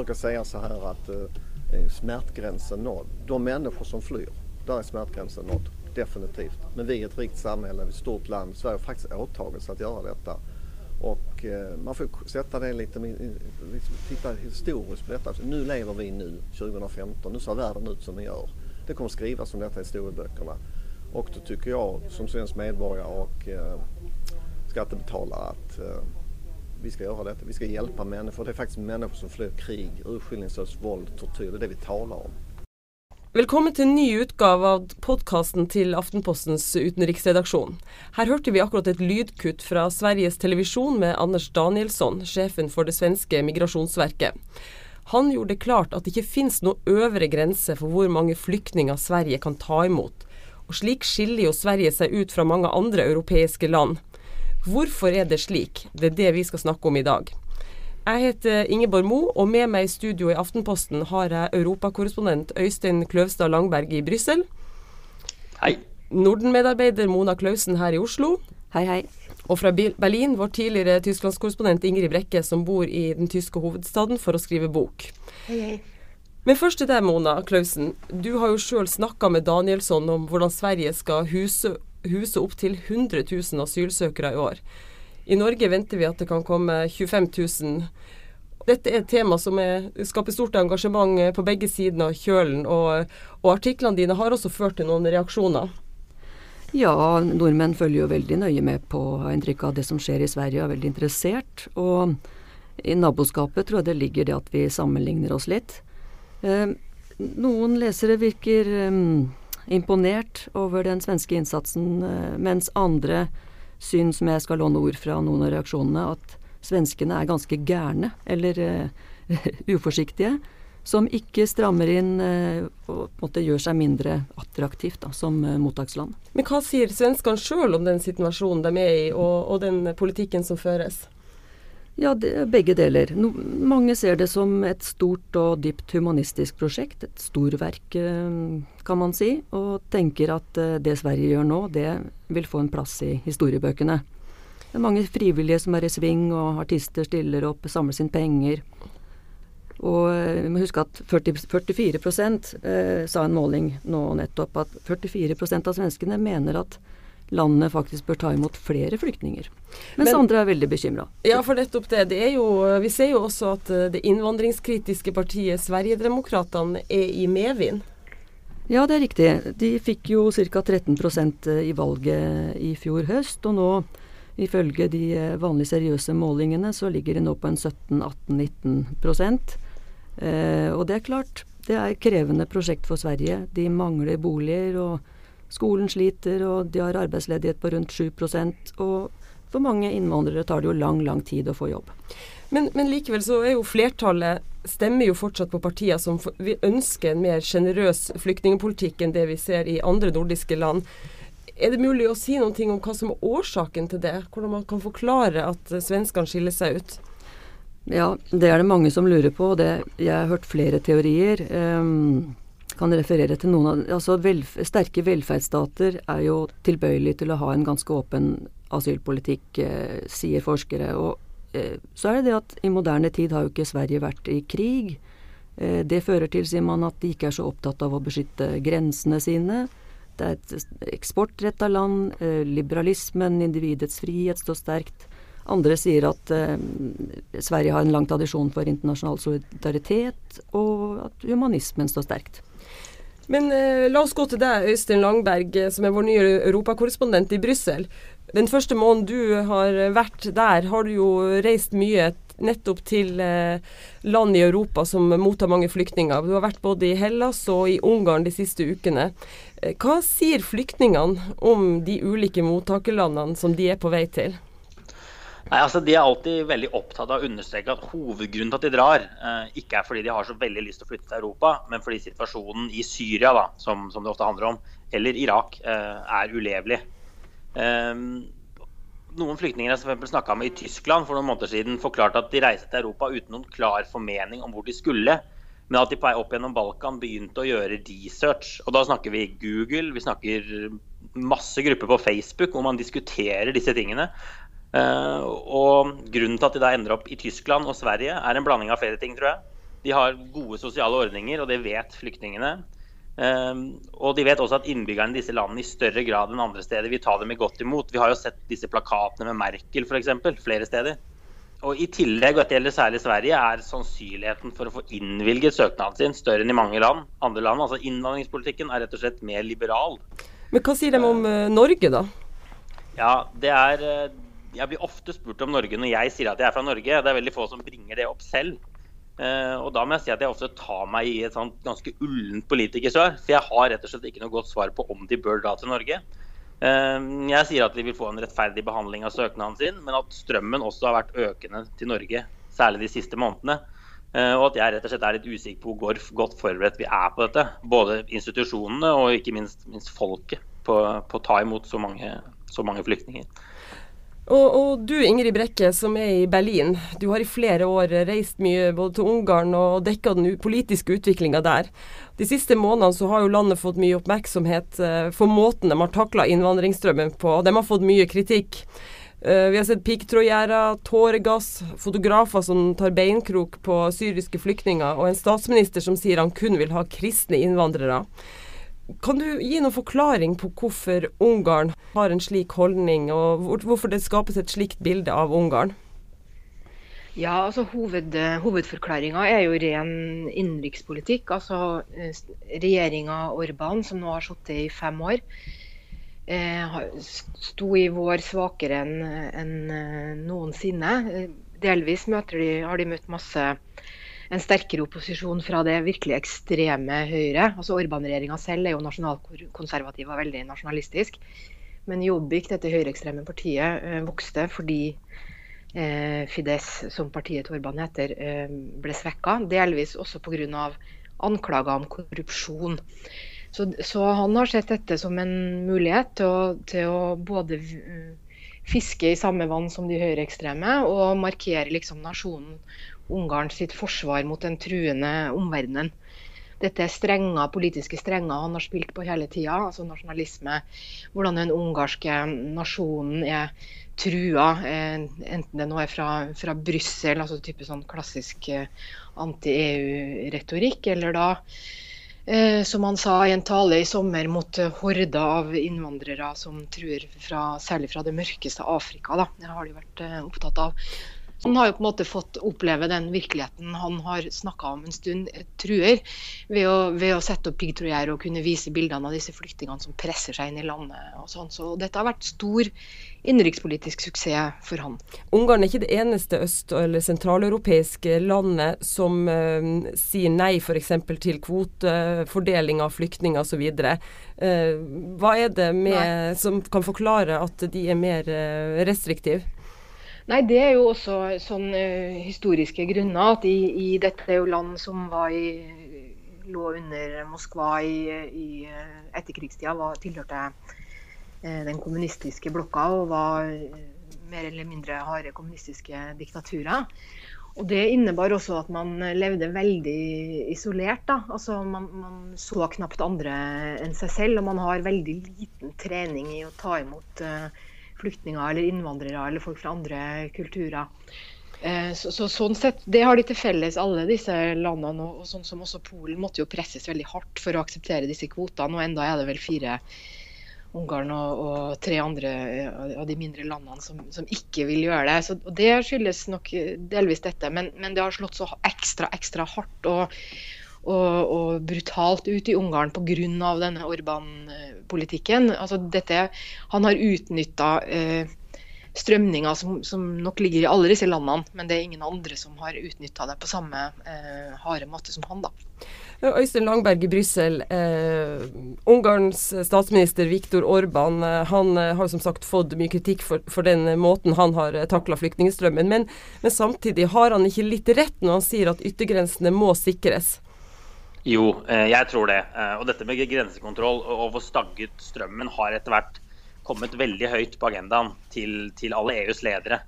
brukar säga så här att eh, smärtgränsen nådd. De människor som flyr, där är smärtgränsen nådd. Definitivt. Men vi är ett rikt samhälle, ett stort land. Sverige har faktiskt åtagit sig att göra detta. Och eh, man får sätta det lite, liksom, titta historiskt på detta. Nu lever vi nu, 2015. Nu ser världen ut som den gör. Det kommer skrivas om detta i historieböckerna. Och då tycker jag som svensk medborgare och eh, skattebetalare att eh, vi ska göra detta. Vi ska hjälpa människor. Det är faktiskt människor som flyr krig, urskillningslöst våld, tortyr. Det är det vi talar om. Velkommen til en ny utgave av podkasten til Aftenpostens utenriksredaksjon. Her hørte vi akkurat et lydkutt fra Sveriges Televisjon med Anders Danielsson, sjefen for det svenske migrasjonsverket. Han gjorde det klart at det ikke finnes noe øvre grense for hvor mange flyktninger Sverige kan ta imot. Og Slik skiller jo Sverige seg ut fra mange andre europeiske land. Hvorfor er det slik? Det er det vi skal snakke om i dag. Jeg heter Ingeborg Mo, og med meg i studio i Aftenposten har jeg europakorrespondent Øystein Kløvstad Langberg i Brussel. Hei. Norden-medarbeider Mona Klausen her i Oslo. Hei, hei. Og fra Berlin vår tidligere tysklandskorrespondent Ingrid Brekke, som bor i den tyske hovedstaden for å skrive bok. Hei, hei. Men først til deg, Mona Klausen. Du har jo sjøl snakka med Danielsson om hvordan Sverige skal huse, huse opptil 100 000 asylsøkere i år. I Norge venter vi at det kan komme 25 000. Dette er et tema som er, skaper stort engasjement på begge sidene av kjølen, og, og artiklene dine har også ført til noen reaksjoner. Ja, nordmenn følger jo veldig nøye med på inntrykk av det som skjer i Sverige, og er veldig interessert. Og i naboskapet tror jeg det ligger det at vi sammenligner oss litt. Eh, noen lesere virker eh, imponert over den svenske innsatsen, eh, mens andre syns, som jeg skal låne ord fra noen av reaksjonene, at svenskene er ganske gærne, eller uh, uforsiktige. Som ikke strammer inn uh, og måte gjør seg mindre attraktivt da, som uh, mottaksland. Men hva sier svenskene sjøl om den situasjonen de er i, og, og den politikken som føres? Ja, det, begge deler. No, mange ser det som et stort og dypt humanistisk prosjekt. Et storverk, kan man si. Og tenker at det Sverige gjør nå, det vil få en plass i historiebøkene. Det er mange frivillige som er i sving, og artister stiller opp, samler inn penger. Og vi må huske at 40, 44 eh, sa en måling nå nettopp at 44% av svenskene mener at landet faktisk bør ta imot flere flyktninger. Mens Men, andre er veldig bekymra. Ja, for nettopp det. det er jo, vi ser jo også at eh, det innvandringskritiske partiet Sverigedemokraterna er i medvind. Ja, det er riktig. De fikk jo ca. 13 eh, i valget i fjor høst. Og nå, ifølge de vanlig vanlige seriøse målingene, så ligger de nå på en 17-18-19 eh, Og det er klart, det er et krevende prosjekt for Sverige. De mangler boliger. og Skolen sliter, og de har arbeidsledighet på rundt 7% og for mange innvandrere tar det jo lang, lang tid å få jobb. Men, men likevel så er jo flertallet stemmer jo fortsatt på partier som vil ønske en mer sjenerøs flyktningpolitikk enn det vi ser i andre nordiske land. Er det mulig å si noe om hva som er årsaken til det? Hvordan man kan forklare at svenskene skiller seg ut? Ja, det er det mange som lurer på. Det, jeg har hørt flere teorier. Um, kan referere til noen av altså velf Sterke velferdsstater er jo tilbøyelige til å ha en ganske åpen asylpolitikk, eh, sier forskere. Og eh, så er det det at i moderne tid har jo ikke Sverige vært i krig. Eh, det fører til, sier man, at de ikke er så opptatt av å beskytte grensene sine. Det er et eksportretta land. Eh, liberalismen, individets frihet, står sterkt. Andre sier at eh, Sverige har en lang tradisjon for internasjonal solidaritet, og at humanismen står sterkt. Men eh, la oss gå til deg, Øystein Langberg, eh, som er vår nye europakorrespondent i Brussel. Den første måneden du har vært der, har du jo reist mye nettopp til eh, land i Europa som mottar mange flyktninger. Du har vært både i Hellas og i Ungarn de siste ukene. Eh, hva sier flyktningene om de ulike mottakerlandene som de er på vei til? Nei, altså De er alltid veldig opptatt av å understreke at hovedgrunnen til at de drar, eh, ikke er fordi de har så veldig lyst til å flytte til Europa, men fordi situasjonen i Syria, da, som, som det ofte handler om, eller Irak, eh, er ulevelig. Eh, noen flyktninger jeg snakka med i Tyskland for noen måneder siden, forklarte at de reiste til Europa uten noen klar formening om hvor de skulle. Men at de på vei opp gjennom Balkan begynte å gjøre research. Og da snakker vi Google, vi snakker masse grupper på Facebook hvor man diskuterer disse tingene. Uh, og Grunnen til at de da ender opp i Tyskland og Sverige, er en blanding av flere ting, tror jeg. De har gode sosiale ordninger, og det vet flyktningene. Um, og de vet også at innbyggerne i disse landene i større grad enn andre steder vil ta dem godt imot. Vi har jo sett disse plakatene med Merkel f.eks. flere steder. Og I tillegg, og dette gjelder særlig Sverige, er sannsynligheten for å få innvilget søknaden sin større enn i mange land. andre land. Altså Innvandringspolitikken er rett og slett mer liberal. Men hva sier de om uh, Norge, da? Ja, det er Jeg blir ofte spurt om Norge når jeg sier at jeg er fra Norge. Det er veldig få som bringer det opp selv. Uh, og da må jeg si at jeg ofte tar meg i et sånt ganske ullent politikersvar. For jeg har rett og slett ikke noe godt svar på om de bør dra til Norge. Uh, jeg sier at de vil få en rettferdig behandling av søknaden sin, men at strømmen også har vært økende til Norge, særlig de siste månedene. Uh, og at jeg rett og slett er litt usikker på hvor godt forberedt vi er på dette. Både institusjonene og ikke minst, minst folket på, å ta imot så mange, så mange flyktninger. Og, og, du Ingrid Brekke, som er i Berlin. Du har i flere år reist mye både til Ungarn og dekka den politiske utviklinga der. De siste månedene så har jo landet fått mye oppmerksomhet uh, for måten de har takla innvandringsstrømmen på. og De har fått mye kritikk. Uh, vi har sett piggtrådgjerder, tåregass, fotografer som tar beinkrok på syriske flyktninger, og en statsminister som sier han kun vil ha kristne innvandrere. Kan du gi noen forklaring på hvorfor Ungarn har en slik holdning, og hvorfor det skapes et slikt bilde av Ungarn? Ja, altså hoved, Hovedforklaringa er jo ren innenrikspolitikk. Altså eh, Regjeringa Orban, som nå har sittet i fem år, eh, sto i vår svakere enn en eh, noensinne. Delvis de, har de møtt masse en sterkere opposisjon fra det virkelig ekstreme høyre. Altså Orban-regjeringa selv er jo nasjonalkonservativ og veldig nasjonalistisk. Men Jobbik, dette høyreekstreme partiet, eh, vokste fordi eh, Fides, som partiet til Orban heter, eh, ble svekka. Delvis også pga. anklager om korrupsjon. Så, så, han har sett dette som en mulighet til å, til å både fiske i samme vann som de høyreekstreme og markere liksom nasjonen Ungarn sitt forsvar mot den truende omverdenen. Dette er strenger, politiske strenger han har spilt på hele tida, altså nasjonalisme. Hvordan den ungarske nasjonen er trua, eh, enten det nå er fra, fra Brussel, altså type sånn klassisk eh, anti-EU-retorikk, eller da eh, som han sa i en tale i sommer mot horder av innvandrere som truer fra, særlig fra det mørkeste Afrika. Da. Det har de vært opptatt av. Han har jo på en måte fått oppleve den virkeligheten han har snakka om en stund, truer, ved å, ved å sette opp piggtrådgjerde og kunne vise bildene av disse flyktningene som presser seg inn i landet. og sånn. Så dette har vært stor innenrikspolitisk suksess for han. Ungarn er ikke det eneste øst- eller sentraleuropeiske landet som eh, sier nei f.eks. til kvotefordeling av flyktninger osv. Eh, hva er det med, som kan forklare at de er mer eh, restriktive? Nei, Det er jo også sånn uh, historiske grunner. at i, i, Dette er jo land som i, lå under Moskva i, i etterkrigstida, var, tilhørte uh, den kommunistiske blokka og var uh, mer eller mindre harde kommunistiske diktaturer. Og Det innebar også at man levde veldig isolert. da. Altså man, man, så knapt andre enn seg selv, og man har veldig liten trening i å ta imot uh, flyktninger eller innvandrere eller folk fra andre kulturer. Eh, så, så, sånn sett, Det har de til felles, alle disse landene. Og, sånn som også Polen måtte jo presses veldig hardt for å akseptere disse kvotene. Og enda er det vel fire Ungarn og, og tre andre av de mindre landene som, som, ikke vil gjøre det. Så, og Det skyldes nok delvis dette, men, men det har slått så ekstra ekstra hardt. og og, og brutalt ut i Ungarn pga. denne Orban-politikken. Altså han har utnytta eh, strømninger som, som, nok ligger i alle disse landene, men det er ingen andre som har utnytta det på samme eh, harde måte som han. da. Øystein Langberg i Brussel. Eh, Ungarns statsminister Viktor Orban eh, han eh, har som sagt fått mye kritikk for, for den måten han har eh, takla flyktningstrømmen. Men, men, samtidig har han ikke litt rett når han sier at yttergrensene må sikres? Jo, eh, jeg tror det. Eh, og dette med grensekontroll og hvor stagget strømmen har etter hvert kommet veldig høyt på agendaen til, til, alle EUs ledere.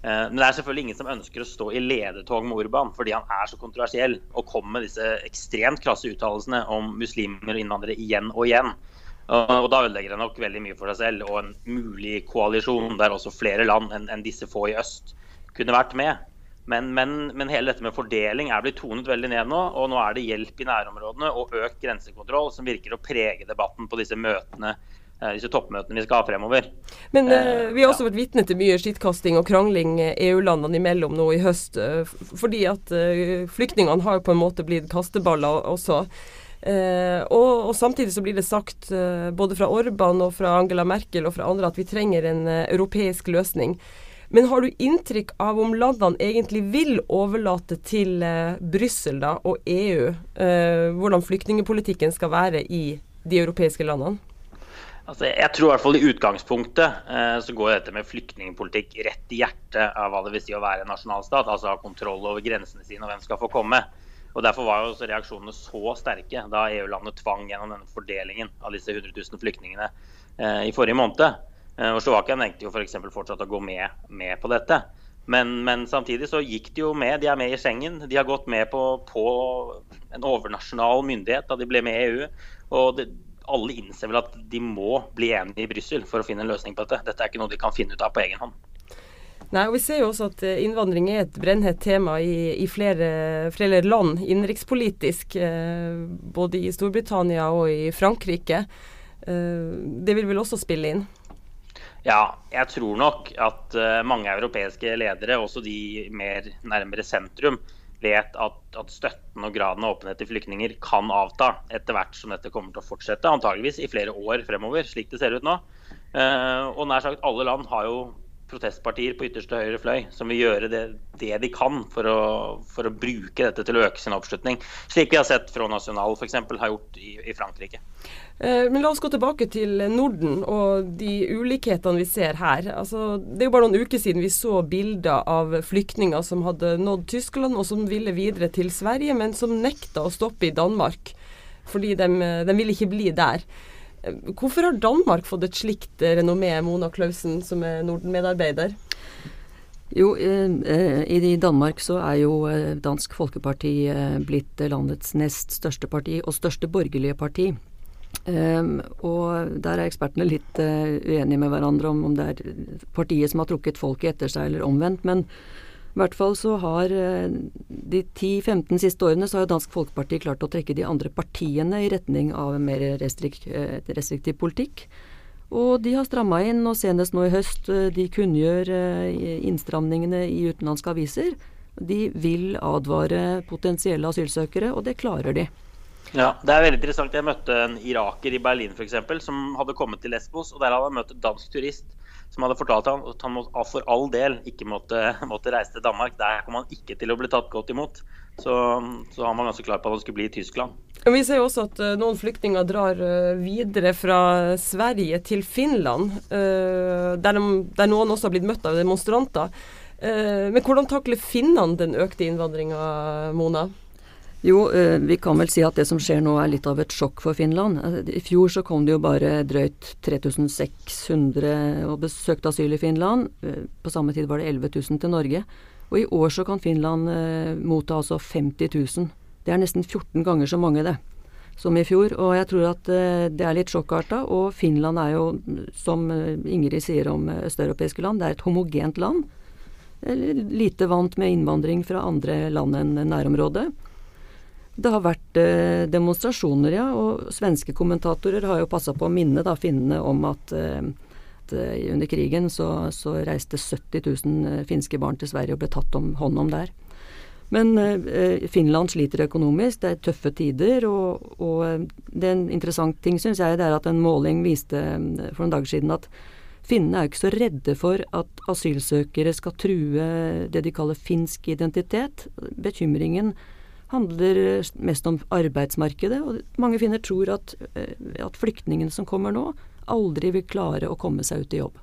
Eh, men det er selvfølgelig ingen som ønsker å stå i ledetog med Urban fordi han er så kontroversiell og kommer med disse ekstremt krasse uttalelsene om muslimer og innvandrere igjen og igjen. Og da ødelegger han nok veldig mye for seg selv og en mulig koalisjon der også flere land enn disse få i øst kunne vært med. Men, men, men, hele dette med fordeling er blitt tonet veldig ned nå. Og nå er det hjelp i nærområdene og økt grensekontroll som virker å prege debatten på disse møtene eh, disse toppmøtene vi skal ha fremover. Men eh, vi har også vært vitne til mye skittkasting og krangling EU-landene imellom nå i høst. Fordi at eh, flyktningene har på en måte blitt kasteballer også. Eh, og, og, samtidig så blir det sagt eh, både fra Orban og fra Angela Merkel og fra andre at vi trenger en eh, europeisk løsning. Men har du inntrykk av om landene egentlig vil overlate til eh, Brussel og EU eh, hvordan flyktningepolitikken skal være i de europeiske landene? Altså, jeg tror i hvert fall i utgangspunktet eh, så går dette med flyktningpolitikk rett i hjertet av hva det vil si å være en nasjonalstat. Altså ha kontroll over grensene sine og hvem skal få komme. Og Derfor var jo også reaksjonene så sterke da EU-landet tvang gjennom denne fordelingen av disse 100 000 flyktningene eh, i forrige måned. Eh, og Slovakia nekter jo f.eks. For fortsatt å gå med, med på dette. Men, men, samtidig så gikk de jo med. De er med i Schengen. De har gått med på, på en overnasjonal myndighet da de ble med i EU. Og det, alle innser vel at de må bli enige i Brussel for å finne en løsning på dette. Dette er ikke noe de kan finne ut av på egen hånd. Nei, og Vi ser jo også at eh, innvandring er et brennhett tema i, i flere, flere, land innenrikspolitisk. Eh, både i Storbritannia og i Frankrike. Det vil vel også spille inn? Ja, jeg tror nok at uh, mange europeiske ledere, også de mer nærmere sentrum, vet at, at, støtten og graden av åpenhet til flyktninger kan avta etter hvert som dette kommer til å fortsette, antageligvis i flere år fremover, slik det ser ut nå. Uh, og nær sagt alle land har jo protestpartier på ytterste høyre fløy som vil gjøre det, det de kan for å, for å, bruke dette til å øke sin oppslutning. Slik vi har sett Front National f.eks. har gjort i, i Frankrike. Eh, men La oss gå tilbake til Norden og de ulikhetene vi ser her. Altså, det er jo bare noen uker siden vi så bilder av flyktninger som hadde nådd Tyskland og som ville videre til Sverige, men som nekta å stoppe i Danmark fordi de, de ville ikke bli der. Hvorfor har Danmark fått et slikt renommé, Mona Klausen, som er Norden-medarbeider? Jo, eh, eh, i Danmark så er jo eh, Dansk Folkeparti blitt landets nest største parti, og største borgerlige parti. Um, og der er ekspertene litt uh, uenige med hverandre om om det er partiet som har trukket folket etter seg, eller omvendt. Men i hvert fall så har eh, de 10-15 siste årene så har Dansk Folkeparti klart å trekke de andre partiene i retning av en mer restrikt, eh, restriktiv politikk. Og de har stramma inn, og senest nå i høst, eh, de kunngjør innstramningene i utenlandske aviser. De vil advare potensielle asylsøkere, og det klarer de. Ja, det er veldig interessant. Jeg møtte en iraker i Berlin f.eks. som hadde kommet til Lesbos. og Der hadde han møtt dansk turist som hadde fortalt ham at han for all del ikke måtte, måtte, reise til Danmark. Der kom han ikke til å bli tatt godt imot. Så, så han var ganske klar på at han skulle bli i Tyskland. Vi ser jo også at uh, noen flyktninger drar uh, videre fra Sverige til Finland, uh, der, de, der, noen også har blitt møtt av demonstranter. men hvordan takler finnene den økte innvandringa, Mona? Jo, eh, vi kan vel si at det som skjer nå er litt av et sjokk for Finland. Eh, I fjor så kom det jo bare drøyt 3600 og besøkte asyl i Finland. Eh, på samme tid var det 11 000 til Norge. Og i år så kan Finland motta altså 50 000. Det er nesten 14 ganger så mange, det, som i fjor. Og jeg tror at det er litt sjokkarta. Og Finland er jo, som Ingrid sier om østeuropeiske land, det er et homogent land. Lite vant med innvandring fra andre land enn nærområdet. Det har vært eh, demonstrasjoner, ja. Og svenske kommentatorer har jo passa på å minne da, finnene om at, eh, eh, under krigen så, så, reiste 70 000 eh, finske barn til Sverige og ble tatt om, hånd om der. Men eh, Finland sliter økonomisk, det er tøffe tider. Og, og eh, det er en interessant ting, syns jeg, det er at en måling viste for noen dager siden at Finnene er jo ikke så redde for at asylsøkere skal true det de kaller finsk identitet. Bekymringen handler mest om arbeidsmarkedet. Og mange finner tror at, eh, at flyktningene som kommer nå, aldri vil klare å komme seg ut i jobb.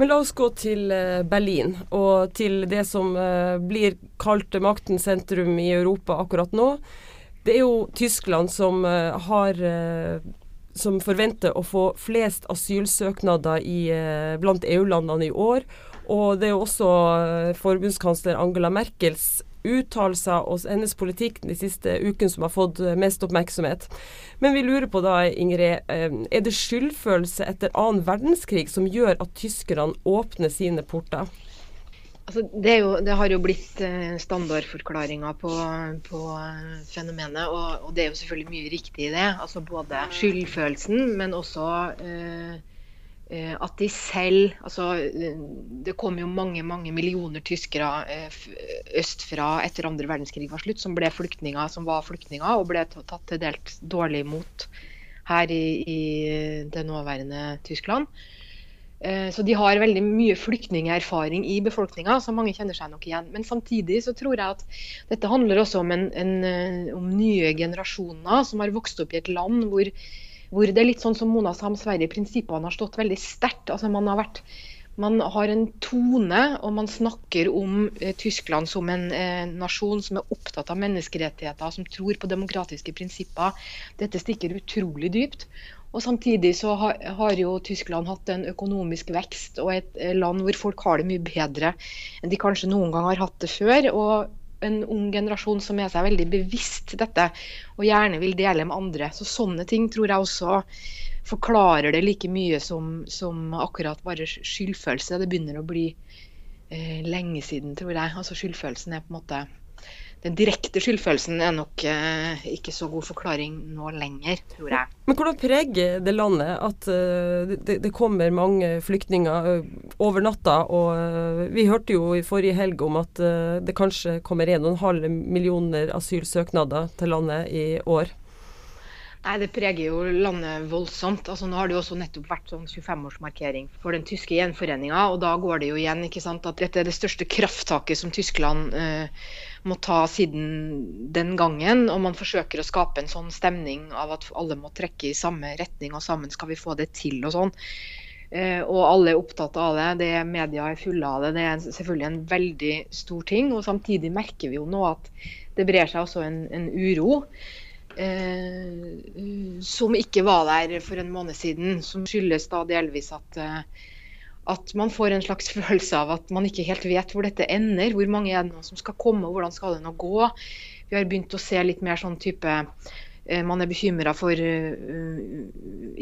Men la oss gå til eh, Berlin, og til det som eh, blir kalt maktens sentrum i Europa akkurat nå. Det er jo Tyskland som har som forventer å få flest asylsøknader i, blant EU-landene i år. Og det er jo også forbundskansler Angela Merkels uttalelser og hennes politikk de siste ukene som har fått eh, mest oppmerksomhet. Men vi lurer på da, Ingrid, eh, er det skyldfølelse etter annen verdenskrig som gjør at tyskerne åpner sine porter? Altså, det, jo, det, har jo blitt standardforklaringa standardforklaringer på, på fenomenet, og, og, det er jo selvfølgelig mye riktig i det. Altså Både skyldfølelsen, men også eh, Eh, at de selv altså, Det kom jo mange mange millioner tyskere eh, østfra etter andre verdenskrig var slutt, som ble flyktninger, som var flyktninger og ble tatt til dels dårlig imot her i, i det nåværende Tyskland. Eh, så de har veldig mye flyktningerfaring i befolkninga, så mange kjenner seg nok igjen. Men samtidig så tror jeg at dette handler også om, en, en, om nye generasjoner som har vokst opp i et land hvor hvor det er litt sånn som Mona sa om Sverige, prinsippene har stått veldig sterkt. Altså man, har man har en tone, og man snakker om eh, Tyskland som en eh, nasjon som er opptatt av menneskerettigheter, som tror på demokratiske prinsipper. Dette stikker utrolig dypt. Og Samtidig så har, har, jo Tyskland hatt en økonomisk vekst og et eh, land hvor folk har det mye bedre enn de kanskje noen gang har hatt det før. og en ung generasjon som er seg veldig bevisst dette, og gjerne vil dele med andre. Så Sånne ting tror jeg også forklarer det like mye som, som akkurat bare skyldfølelse. Det begynner å bli eh, lenge siden, tror jeg. Altså Skyldfølelsen er på en måte den direkte skyldfølelsen er nok eh, ikke så god forklaring nå lenger, tror jeg. Men hvordan preger det landet at uh, det, det, kommer mange flyktninger uh, over natta? Og uh, vi hørte jo i forrige helg om at det kanskje kommer 1,5 millioner asylsøknader til landet i år. Nei, Det preger jo landet voldsomt. Altså, nå har det jo også nettopp vært sånn 25-årsmarkering for den tyske gjenforeninga. Og da går det jo igjen ikke sant, at dette er det største krafttaket som Tyskland eh, må ta siden den gangen. Og man forsøker å skape en sånn stemning av at alle må trekke i samme retning, og sammen skal vi få det til og sånn. Eh, og alle er opptatt av det. det Media er fulle av det. Det er selvfølgelig en veldig stor ting. Og samtidig merker vi jo nå at det brer seg også en, en uro. Eh, som ikke var der for en måned siden. Som skyldes da delvis at, eh, at man får en slags følelse av at man ikke helt vet hvor dette ender. Hvor mange er det nå som skal komme, og hvordan skal det nå gå? Vi har begynt å se litt mer sånn type Eh, man er bekymra for eh,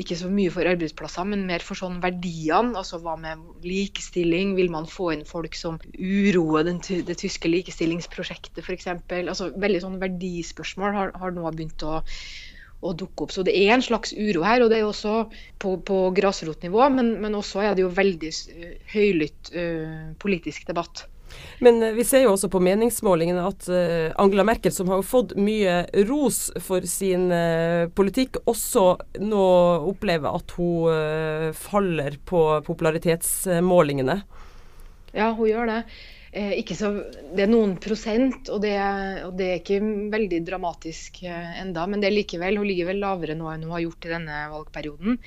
ikke så mye for arbeidsplasser, men mer for sånn verdiene. Altså hva med likestilling? Vil man få inn folk som uroer det tyske likestillingsprosjektet f.eks.? Altså veldig sånn verdispørsmål har, har nå begynt å, å dukke opp. Så det er en slags uro her, og det er også på, på grasrotnivå, men, men også er det jo veldig eh, høylytt uh, politisk debatt. Men eh, vi ser jo også på meningsmålingene at Angela Merkel, som har fått mye ros for sin politikk, også nå opplever at hun faller på popularitetsmålingene. Ja, hun gjør det. Eh, så, det er noen prosent, og det, og det, er ikke veldig dramatisk eh, enda, men det er likevel, hun ligger vel lavere nå enn hun har gjort i denne valgperioden.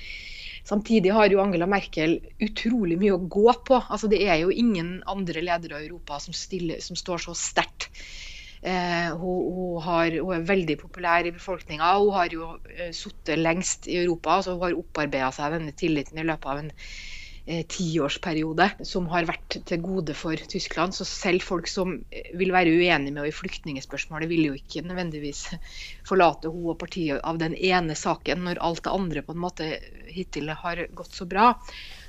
Samtidig har jo Angela Merkel utrolig mye å gå på. Altså, det er jo ingen andre ledere i Europa som, stiller, som står så sterkt. Eh, hun, hun, har, hun, er veldig populær i befolkninga. Hun har jo eh, sittet lengst i Europa. så Hun har opparbeida seg denne tilliten i løpet av en tiårsperiode som har vært til gode for Tyskland. Så selv folk som vil være uenige med henne i flyktningspørsmålet, vil jo ikke nødvendigvis forlate hun og partiet av den ene saken, når alt det andre på en måte hittil har gått så bra.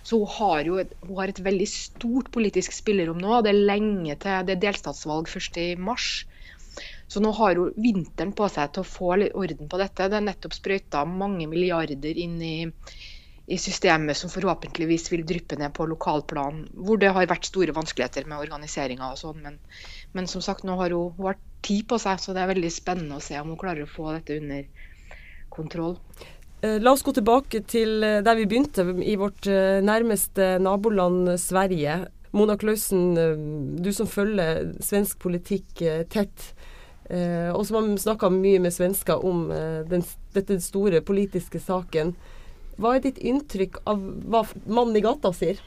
Så hun har jo et, hun har et veldig stort politisk spillerom nå. Det er lenge til det er delstatsvalg først i mars. Så nå har hun vinteren på seg til å få orden på dette. Det er nettopp sprøyta mange milliarder inn i i systemet som forhåpentligvis vil dryppe ned på lokalplan, hvor det har vært store vanskeligheter med organiseringa og sånn. Men, men, som sagt, nå har hun, hun har tid på seg, så det er veldig spennende å se om hun klarer å få dette under kontroll. Eh, la oss gå tilbake til eh, der vi begynte, i vårt eh, nærmeste naboland Sverige. Mona Klausen, du som følger svensk politikk tett, og som har snakka mye med svensker om den, dette store politiske saken. Hva er ditt inntrykk av hva mannen i gata sier?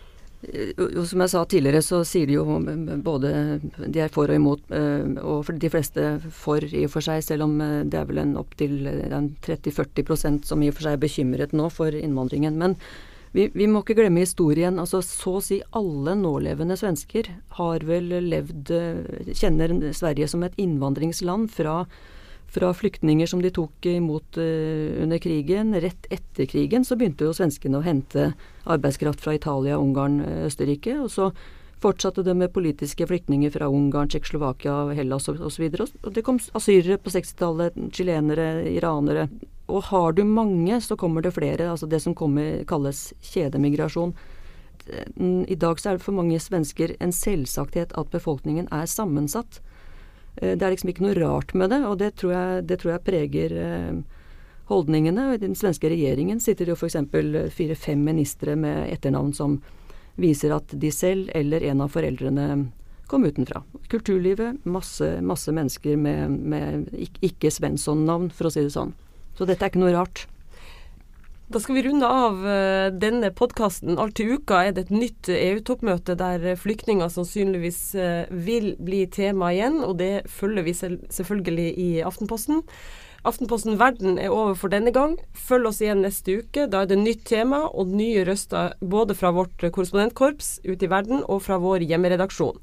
Jo, som jeg sa tidligere, så sier de jo både de er for og imot, eh, og de fleste for i og for seg, selv om eh, det er vel en opptil 30-40% som i og for seg er bekymret nå for innvandringen. Men vi, vi, må ikke glemme historien. altså Så å si alle nålevende svensker har vel levd eh, Kjenner Sverige som et innvandringsland fra fra flyktninger som de tok imot uh, under krigen. Rett etter krigen så begynte jo svenskene å hente arbeidskraft fra Italia, Ungarn, Østerrike. Og så fortsatte det med politiske flyktninger fra Ungarn, Tsjekkoslovakia, Hellas osv. Og, og det kom asyrere på 60-tallet, chilenere, iranere. Og har du mange, så kommer det flere. Altså det som kommer, kalles kjedemigrasjon. I dag så er det for mange svensker en selvsagthet at befolkningen er sammensatt. Eh, det er liksom ikke noe rart med det, og det tror jeg, det tror jeg preger eh, holdningene. I den svenske regjeringen sitter det jo f.eks. fire-fem ministre med etternavn som viser at de selv eller en av foreldrene kom utenfra. Kulturlivet, masse, masse mennesker med, med ikke Svensson-navn, for å si det sånn. Så dette er ikke noe rart. Da skal vi runde av uh, denne podkasten. Alt til uka er det et nytt EU-toppmøte der flyktninger sannsynligvis vil bli tema igjen, og det følger vi selvfølgelig i Aftenposten. Aftenposten Verden er over for denne gang. Følg oss igjen neste uke. Da er det nytt tema og nye røster både fra vårt korrespondentkorps ute i verden og fra vår hjemmeredaksjon.